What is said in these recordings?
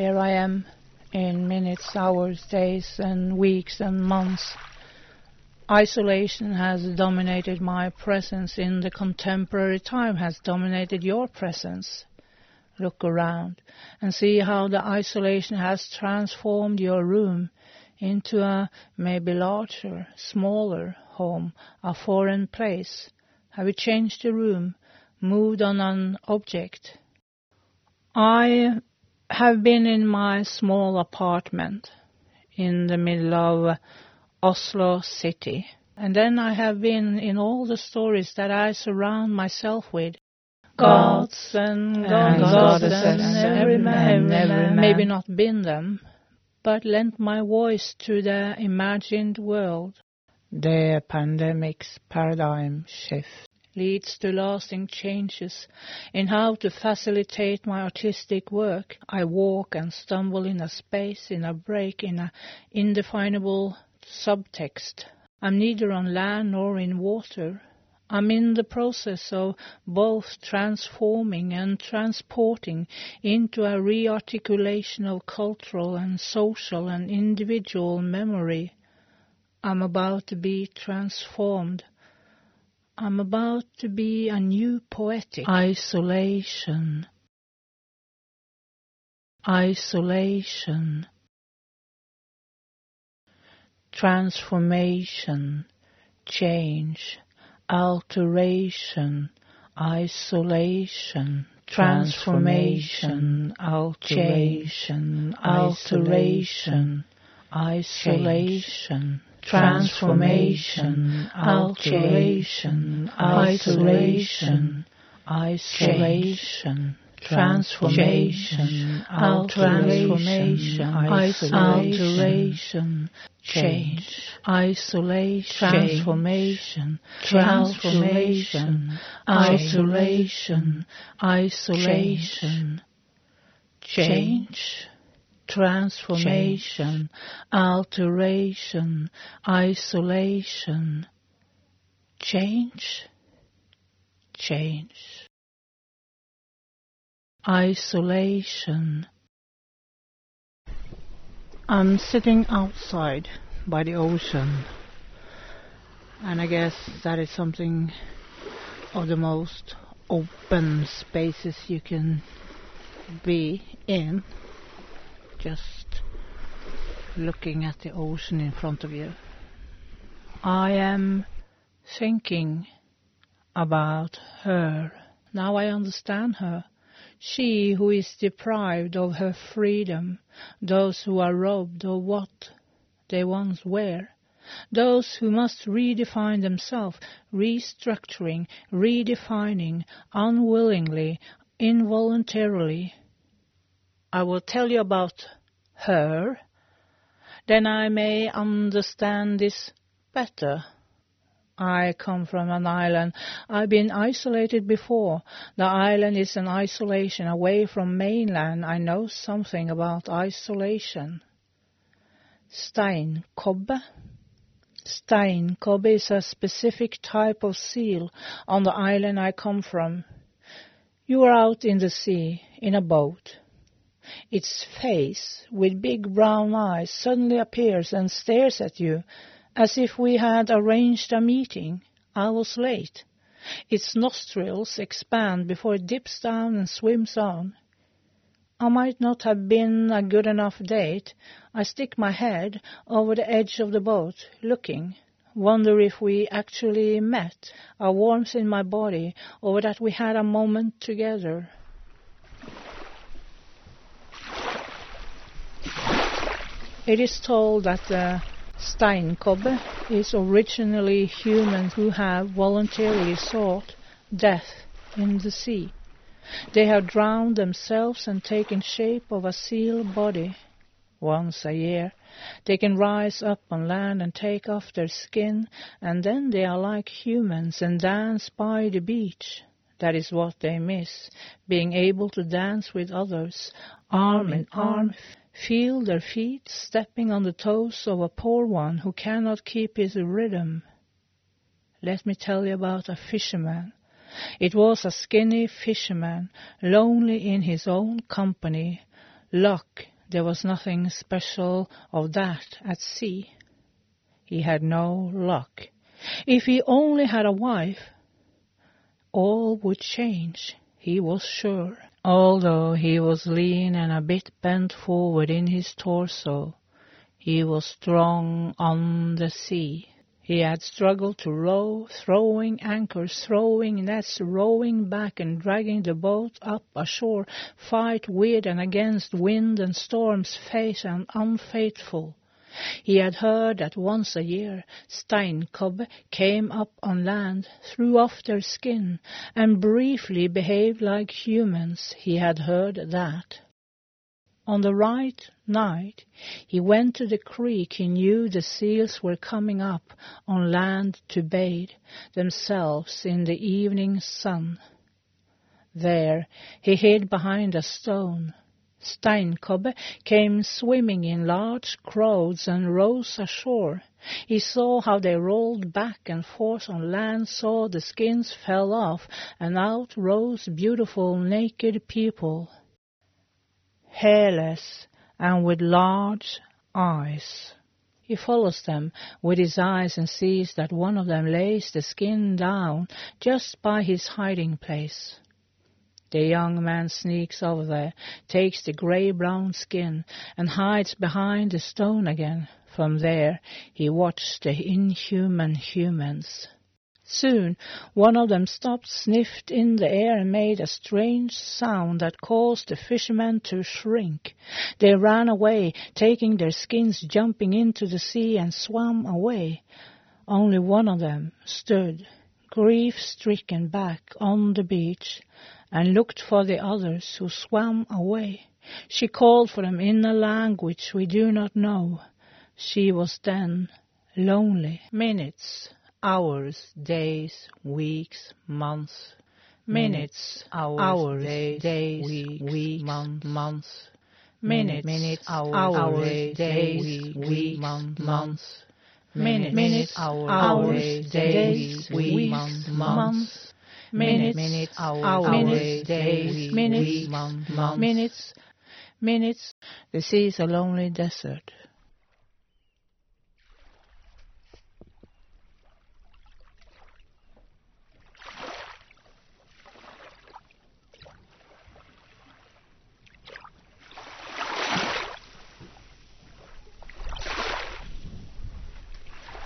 here I am in minutes, hours, days, and weeks and months. Isolation has dominated my presence in the contemporary time, has dominated your presence. Look around and see how the isolation has transformed your room into a maybe larger, smaller home, a foreign place. Have you changed the room, moved on an object? I have been in my small apartment in the middle of Oslo city. And then I have been in all the stories that I surround myself with. Gods and goddesses and every man, every maybe not been them, but lent my voice to the imagined world. The pandemic's paradigm shift leads to lasting changes in how to facilitate my artistic work. I walk and stumble in a space, in a break, in an indefinable subtext. I'm neither on land nor in water. I'm in the process of both transforming and transporting into a rearticulation of cultural and social and individual memory. I'm about to be transformed. I'm about to be a new poetic. Isolation. Isolation. Transformation, change, alteration, isolation, transformation, alteration, alteration, isolation, transformation, alteration, isolation, isolation transformation, alteration, isolation, change, isolation, transformation, transformation, isolation, isolation, change, transformation, alteration, isolation, change, change isolation. I'm sitting outside by the ocean, and I guess that is something of the most open spaces you can be in. Just looking at the ocean in front of you. I am thinking about her. Now I understand her she who is deprived of her freedom, those who are robbed of what they once were, those who must redefine themselves, restructuring, redefining, unwillingly, involuntarily. I will tell you about her, then I may understand this better. I come from an island. I've been isolated before. The island is an isolation away from mainland. I know something about isolation. Steinkobbe. Steinkobbe is a specific type of seal on the island I come from. You are out in the sea in a boat. Its face, with big brown eyes, suddenly appears and stares at you as if we had arranged a meeting. I was late. Its nostrils expand before it dips down and swims on. I might not have been a good enough date. I stick my head over the edge of the boat, looking, wonder if we actually met, a warmth in my body, or that we had a moment together. It is told that uh, the Steinkobbe is originally humans who have voluntarily sought death in the sea. They have drowned themselves and taken shape of a seal body. Once a year, they can rise up on land and take off their skin, and then they are like humans and dance by the beach. That is what they miss, being able to dance with others, arm in arm, Feel their feet stepping on the toes of a poor one who cannot keep his rhythm. Let me tell you about a fisherman. It was a skinny fisherman, lonely in his own company, Luck, there was nothing special of that at sea. He had no luck. If he only had a wife, all would change, he was sure. Although he was lean and a bit bent forward in his torso, he was strong on the sea. He had struggled to row, throwing anchors, throwing nets, rowing back and dragging the boat up ashore, fight with and against wind and storms, face and unfaithful. He had heard that once a year steinkobbe came up on land, threw off their skin, and briefly behaved like humans. He had heard that. On the right night he went to the creek he knew the seals were coming up on land to bathe themselves in the evening sun. There he hid behind a stone. Steinkobbe came swimming in large crowds and rose ashore. He saw how they rolled back and forth on land, saw the skins fell off, and out rose beautiful naked people hairless and with large eyes. He follows them with his eyes and sees that one of them lays the skin down just by his hiding place. The young man sneaks over there, takes the grey-brown skin, and hides behind the stone again. From there he watched the inhuman humans. Soon one of them stopped, sniffed in the air, and made a strange sound that caused the fishermen to shrink. They ran away, taking their skins, jumping into the sea, and swam away. Only one of them stood, grief-stricken, back on the beach, and looked for the others who swam away. She called for them in a language we do not know. She was then lonely. Minutes hours, days, weeks, months, minutes, hours, hours days, days, weeks, weeks months, months, minutes, minutes, hours, hours days, weeks, months, months, minutes, minutes, hours, days, weeks, months, minutes, minutes, hours, days, minutes, months, minutes, minutes. The sea is a lonely desert.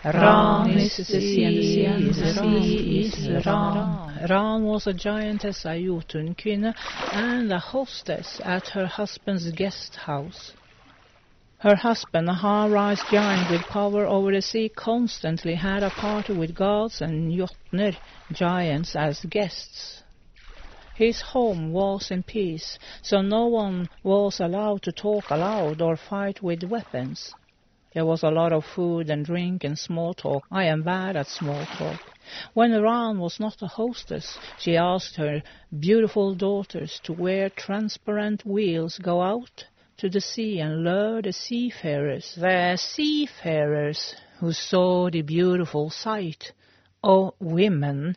Ran is the sea, and the sea is Ran. Ran was a giantess, a Jotun and a hostess at her husband's guest house. Her husband, a high-rise giant with power over the sea, constantly had a party with gods and Jotner, giants, as guests. His home was in peace, so no one was allowed to talk aloud or fight with weapons. There was a lot of food and drink and small talk. I am bad at small talk. When Ran was not a hostess, she asked her beautiful daughters to wear transparent wheels, go out to the sea and lure the seafarers. The seafarers who saw the beautiful sight of women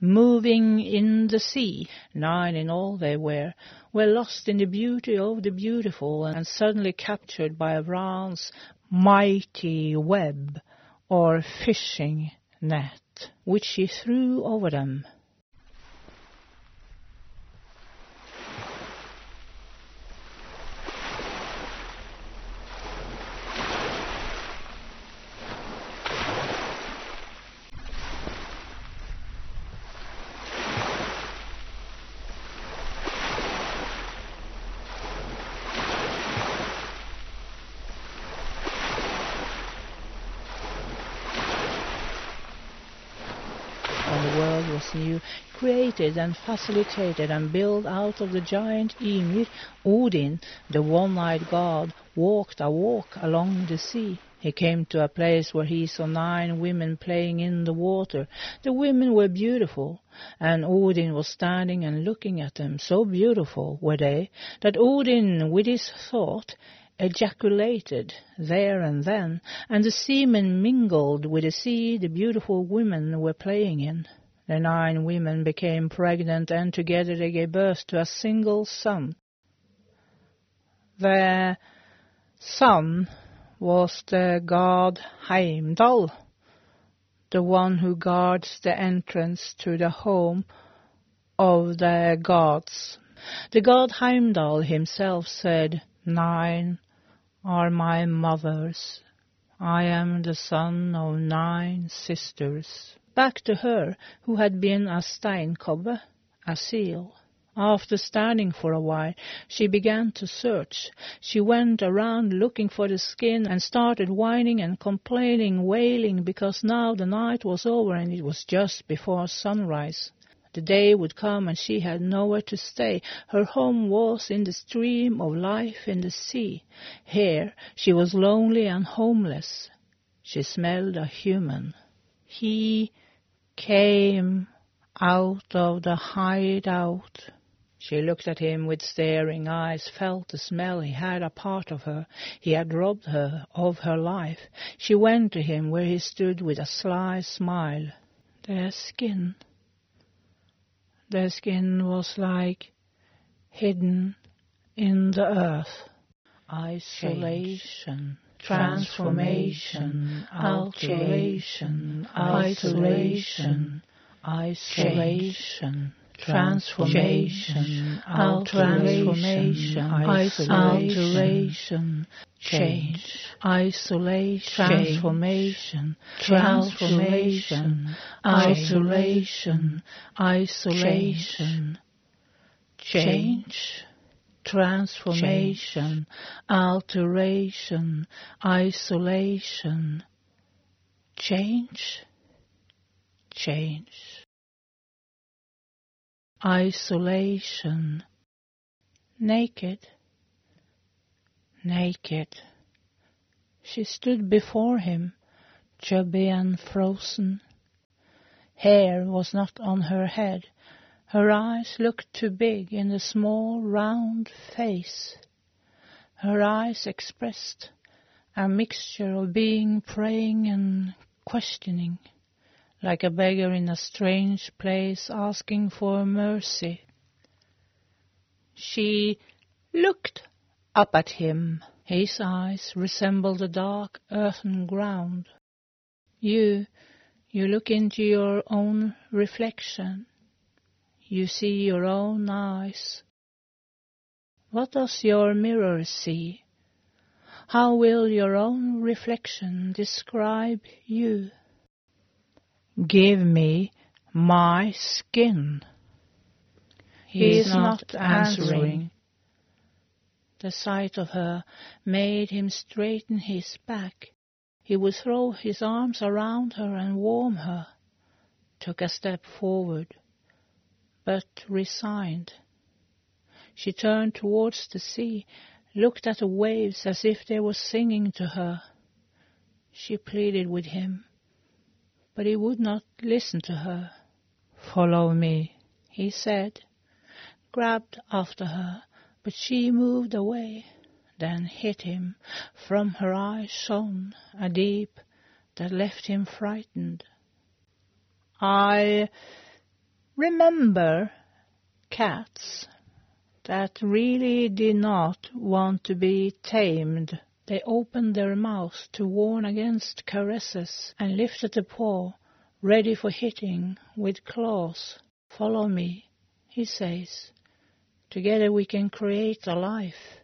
moving in the sea, nine in all they were, were lost in the beauty of the beautiful and suddenly captured by Ran's mighty web or fishing net, which she threw over them. New, created and facilitated and built out of the giant Ymir, Odin, the one-eyed god, walked a walk along the sea. He came to a place where he saw nine women playing in the water. The women were beautiful, and Odin was standing and looking at them. So beautiful were they that Odin, with his thought, ejaculated there and then, and the semen mingled with the sea the beautiful women were playing in. The nine women became pregnant and together they gave birth to a single son. Their son was the god Heimdall, the one who guards the entrance to the home of the gods. The god Heimdall himself said, Nine are my mothers. I am the son of nine sisters. Back to her who had been a steinkobbe, a seal. After standing for a while, she began to search. She went around looking for the skin and started whining and complaining, wailing, because now the night was over and it was just before sunrise. The day would come and she had nowhere to stay. Her home was in the stream of life in the sea. Here she was lonely and homeless. She smelled a human. He came out of the hideout. She looked at him with staring eyes, felt the smell he had a part of her. He had robbed her of her life. She went to him where he stood with a sly smile. Their skin their skin was like hidden in the earth. Isolation, transformation, alteration, isolation, isolation transformation, alteration, alteration, change, isolation, transformation, transformation, isolation, isolation, change, transformation, alteration, isolation, change, change isolation, naked, naked. She stood before him, chubby and frozen. Hair was not on her head. Her eyes looked too big in the small, round face. Her eyes expressed a mixture of being praying and questioning like a beggar in a strange place asking for mercy. She looked up at him. His eyes resembled the dark earthen ground. You, you look into your own reflection. You see your own eyes. What does your mirror see? How will your own reflection describe you? Give me my skin. He is not answering. The sight of her made him straighten his back. He would throw his arms around her and warm her. Took a step forward, but resigned. She turned towards the sea, looked at the waves as if they were singing to her. She pleaded with him but he would not listen to her. Follow me, he said, grabbed after her, but she moved away, then hit him. From her eyes shone a deep that left him frightened. I remember cats that really did not want to be tamed. They opened their mouths to warn against caresses and lifted a paw, ready for hitting with claws. Follow me, he says. Together we can create a life.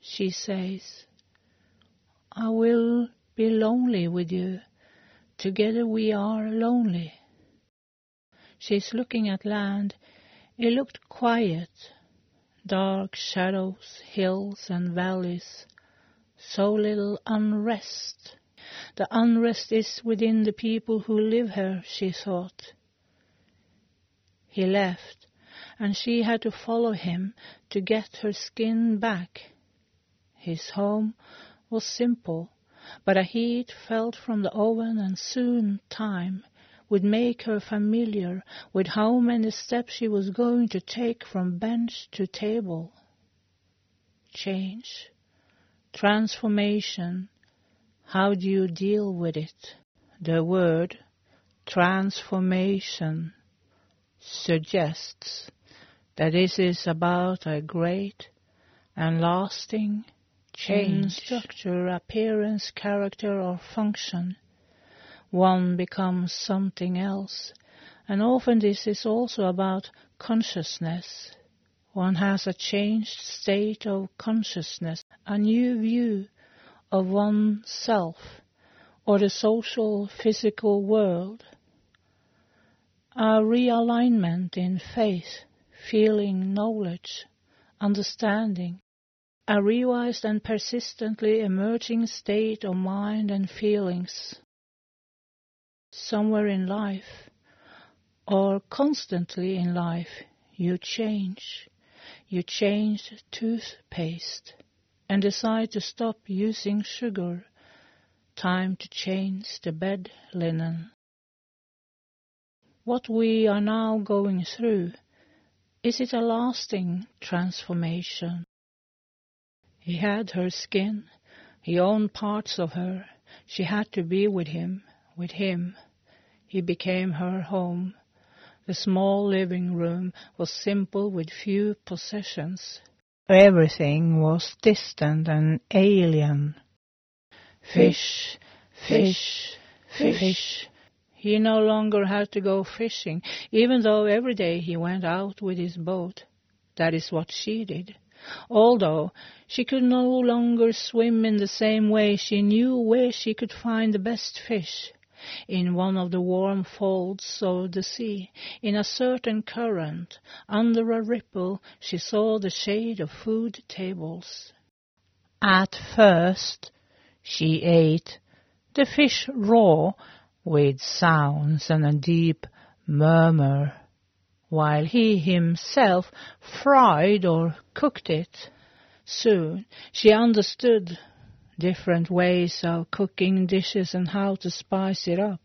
She says, I will be lonely with you. Together we are lonely. She's looking at land. It looked quiet. Dark shadows, hills and valleys so little unrest. The unrest is within the people who live here, she thought. He left, and she had to follow him to get her skin back. His home was simple, but a heat felt from the oven and soon time would make her familiar with how many steps she was going to take from bench to table. Change Transformation. How do you deal with it? The word transformation suggests that this is about a great and lasting change structure, appearance, character, or function. One becomes something else, and often this is also about consciousness. One has a changed state of consciousness, a new view of oneself or the social physical world, a realignment in faith, feeling, knowledge, understanding, a revised and persistently emerging state of mind and feelings. Somewhere in life, or constantly in life, you change. You change toothpaste and decide to stop using sugar. Time to change the bed linen. What we are now going through, is it a lasting transformation? He had her skin. He owned parts of her. She had to be with him, with him. He became her home. The small living room was simple with few possessions. Everything was distant and alien. Fish, fish, fish. He no longer had to go fishing, even though every day he went out with his boat. That is what she did. Although she could no longer swim in the same way, she knew where she could find the best fish. In one of the warm folds of the sea, in a certain current, under a ripple, she saw the shade of food tables. At first she ate the fish raw, with sounds and a deep murmur while he himself fried or cooked it. Soon she understood different ways of cooking dishes and how to spice it up.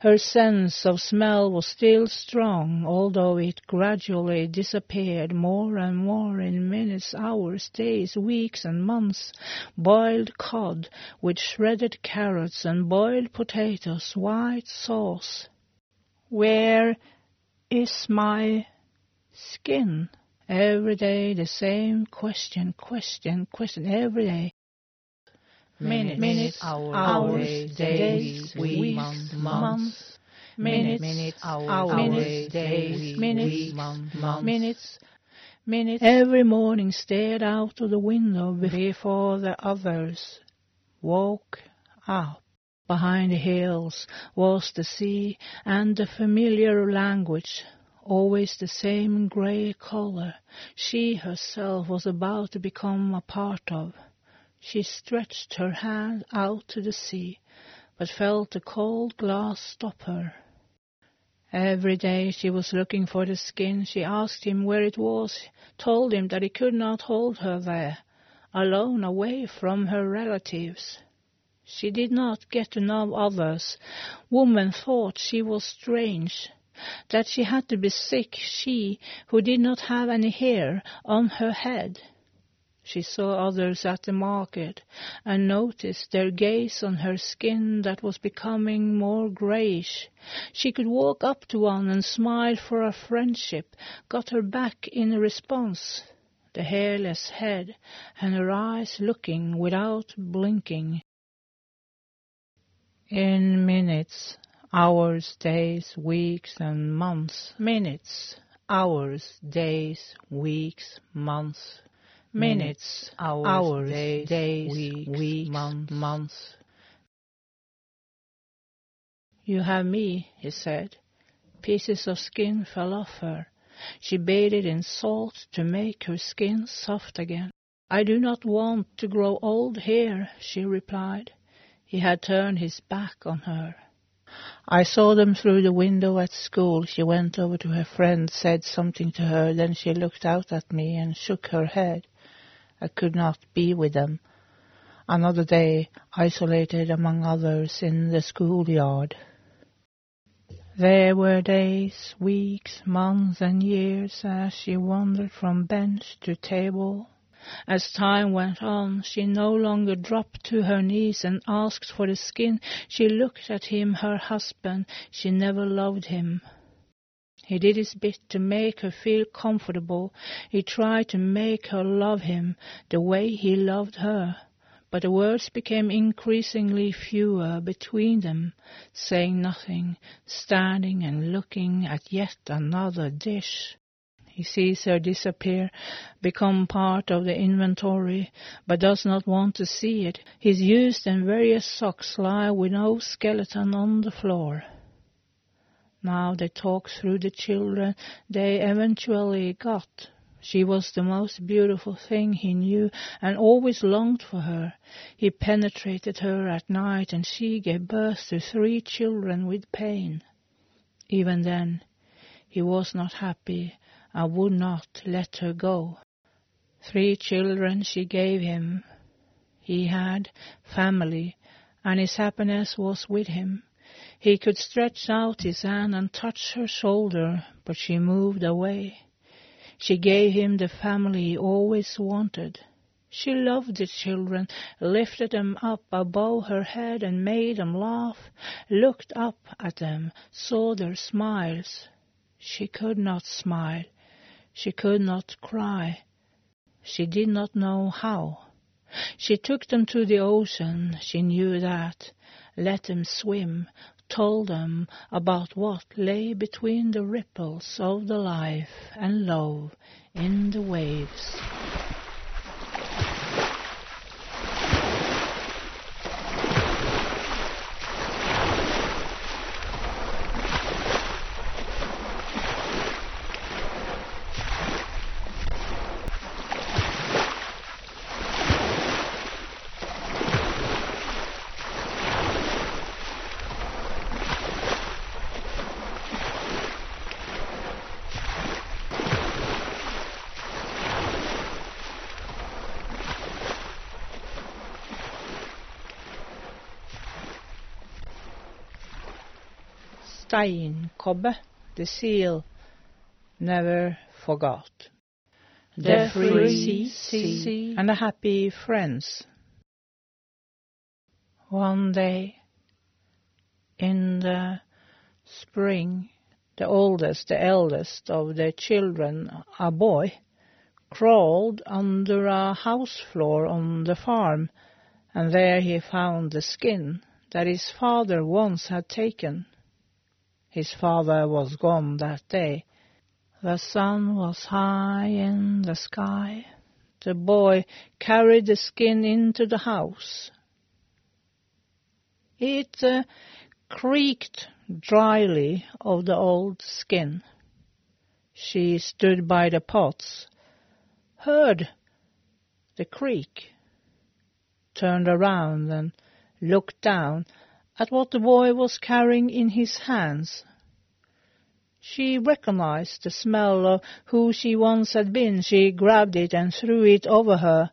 Her sense of smell was still strong, although it gradually disappeared more and more in minutes, hours, days, weeks, and months. Boiled cod with shredded carrots and boiled potatoes, white sauce. Where is my skin. Every day the same question, question, question, every day. Minutes, minutes hours, hours, days, days weeks, weeks, months, months. Minutes, minutes hours, hours, days, minutes, months, minutes, minutes. Every morning stared out of the window before the others woke up. Behind the hills was the sea and the familiar language, always the same grey colour she herself was about to become a part of. She stretched her hand out to the sea, but felt the cold glass stop her. Every day she was looking for the skin. She asked him where it was, told him that he could not hold her there, alone away from her relatives. She did not get to know others. Women thought she was strange, that she had to be sick, she who did not have any hair on her head. She saw others at the market and noticed their gaze on her skin that was becoming more greyish. She could walk up to one and smile for a friendship, got her back in response, the hairless head and her eyes looking without blinking in minutes, hours, days, weeks, and months. Minutes, hours, days, weeks, months. Minutes, hours, hours days, days, weeks, weeks months. months. You have me, he said. Pieces of skin fell off her. She bathed in salt to make her skin soft again. I do not want to grow old here, she replied. He had turned his back on her. I saw them through the window at school. She went over to her friend, said something to her, then she looked out at me and shook her head. I could not be with them. Another day, isolated among others in the schoolyard. There were days, weeks, months, and years as she wandered from bench to table, as time went on, she no longer dropped to her knees and asked for the skin. She looked at him, her husband. She never loved him. He did his bit to make her feel comfortable. He tried to make her love him the way he loved her. But the words became increasingly fewer between them, saying nothing, standing and looking at yet another dish. He sees her disappear, become part of the inventory, but does not want to see it. His used and various socks lie with no skeleton on the floor. Now they talked through the children they eventually got. She was the most beautiful thing he knew and always longed for her. He penetrated her at night and she gave birth to three children with pain. Even then, he was not happy and would not let her go. Three children she gave him. He had family and his happiness was with him. He could stretch out his hand and touch her shoulder, but she moved away. She gave him the family he always wanted. She loved the children, lifted them up above her head and made them laugh, looked up at them, saw their smiles. She could not smile. She could not cry. She did not know how. She took them to the ocean, she knew that, let them swim, told them about what lay between the ripples of the life and love in the waves. Steinkobbe, the seal, never forgot. The free sea and the happy friends. One day, in the spring, the oldest, the eldest of the children, a boy, crawled under a house floor on the farm, and there he found the skin that his father once had taken. His father was gone that day. The sun was high in the sky. The boy carried the skin into the house. It uh, creaked dryly of the old skin. She stood by the pots, heard the creak, turned around and looked down at what the boy was carrying in his hands. She recognized the smell of who she once had been. She grabbed it and threw it over her.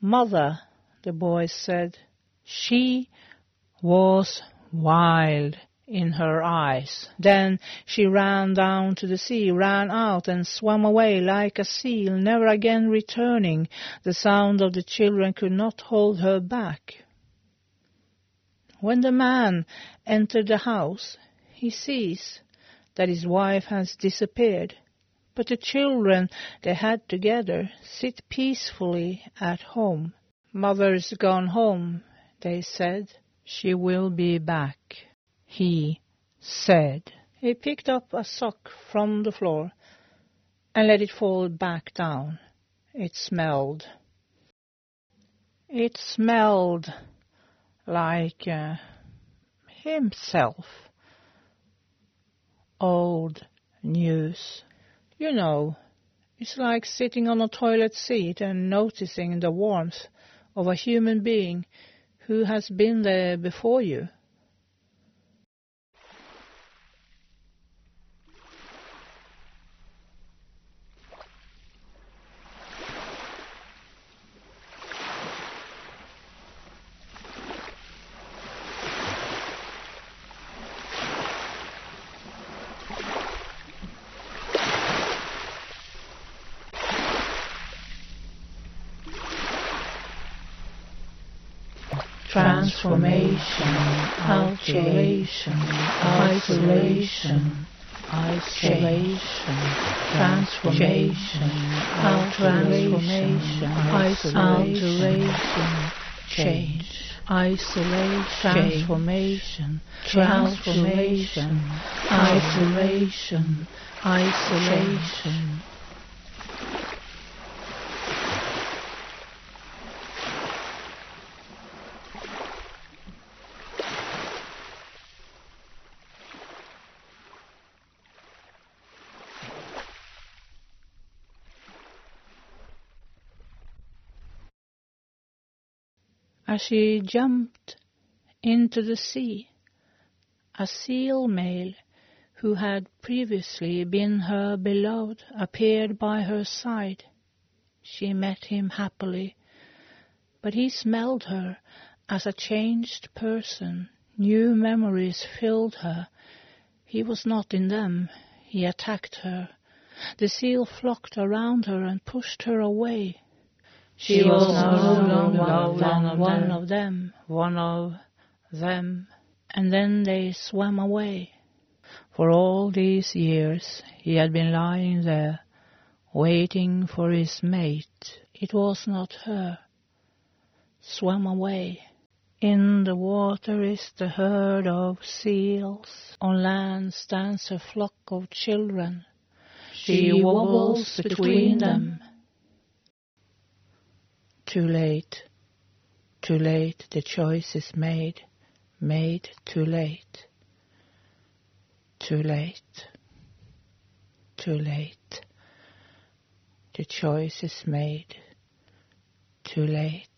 Mother, the boy said. She was wild in her eyes. Then she ran down to the sea, ran out and swam away like a seal, never again returning. The sound of the children could not hold her back. When the man entered the house, he sees that his wife has disappeared, but the children they had together sit peacefully at home. Mother's gone home, they said. She will be back, he said. He picked up a sock from the floor and let it fall back down. It smelled. It smelled like uh, himself. Old news. You know, it's like sitting on a toilet seat and noticing the warmth of a human being who has been there before you. Transformation, alteration, isolation, isolation, transformation, transformation, isolation, change. Isolation, transformation, transformation, isolation, isolation. As she jumped into the sea. A seal male who had previously been her beloved appeared by her side. She met him happily, but he smelled her as a changed person. New memories filled her. He was not in them. He attacked her. The seal flocked around her and pushed her away. She was no longer one of, one of them, one of them, and then they swam away. For all these years he had been lying there, waiting for his mate. It was not her. Swam away. In the water is the herd of seals. On land stands a flock of children. She wobbles between them too late. Too late, the choice is made, made too late. Too late. Too late. The choice is made, too late.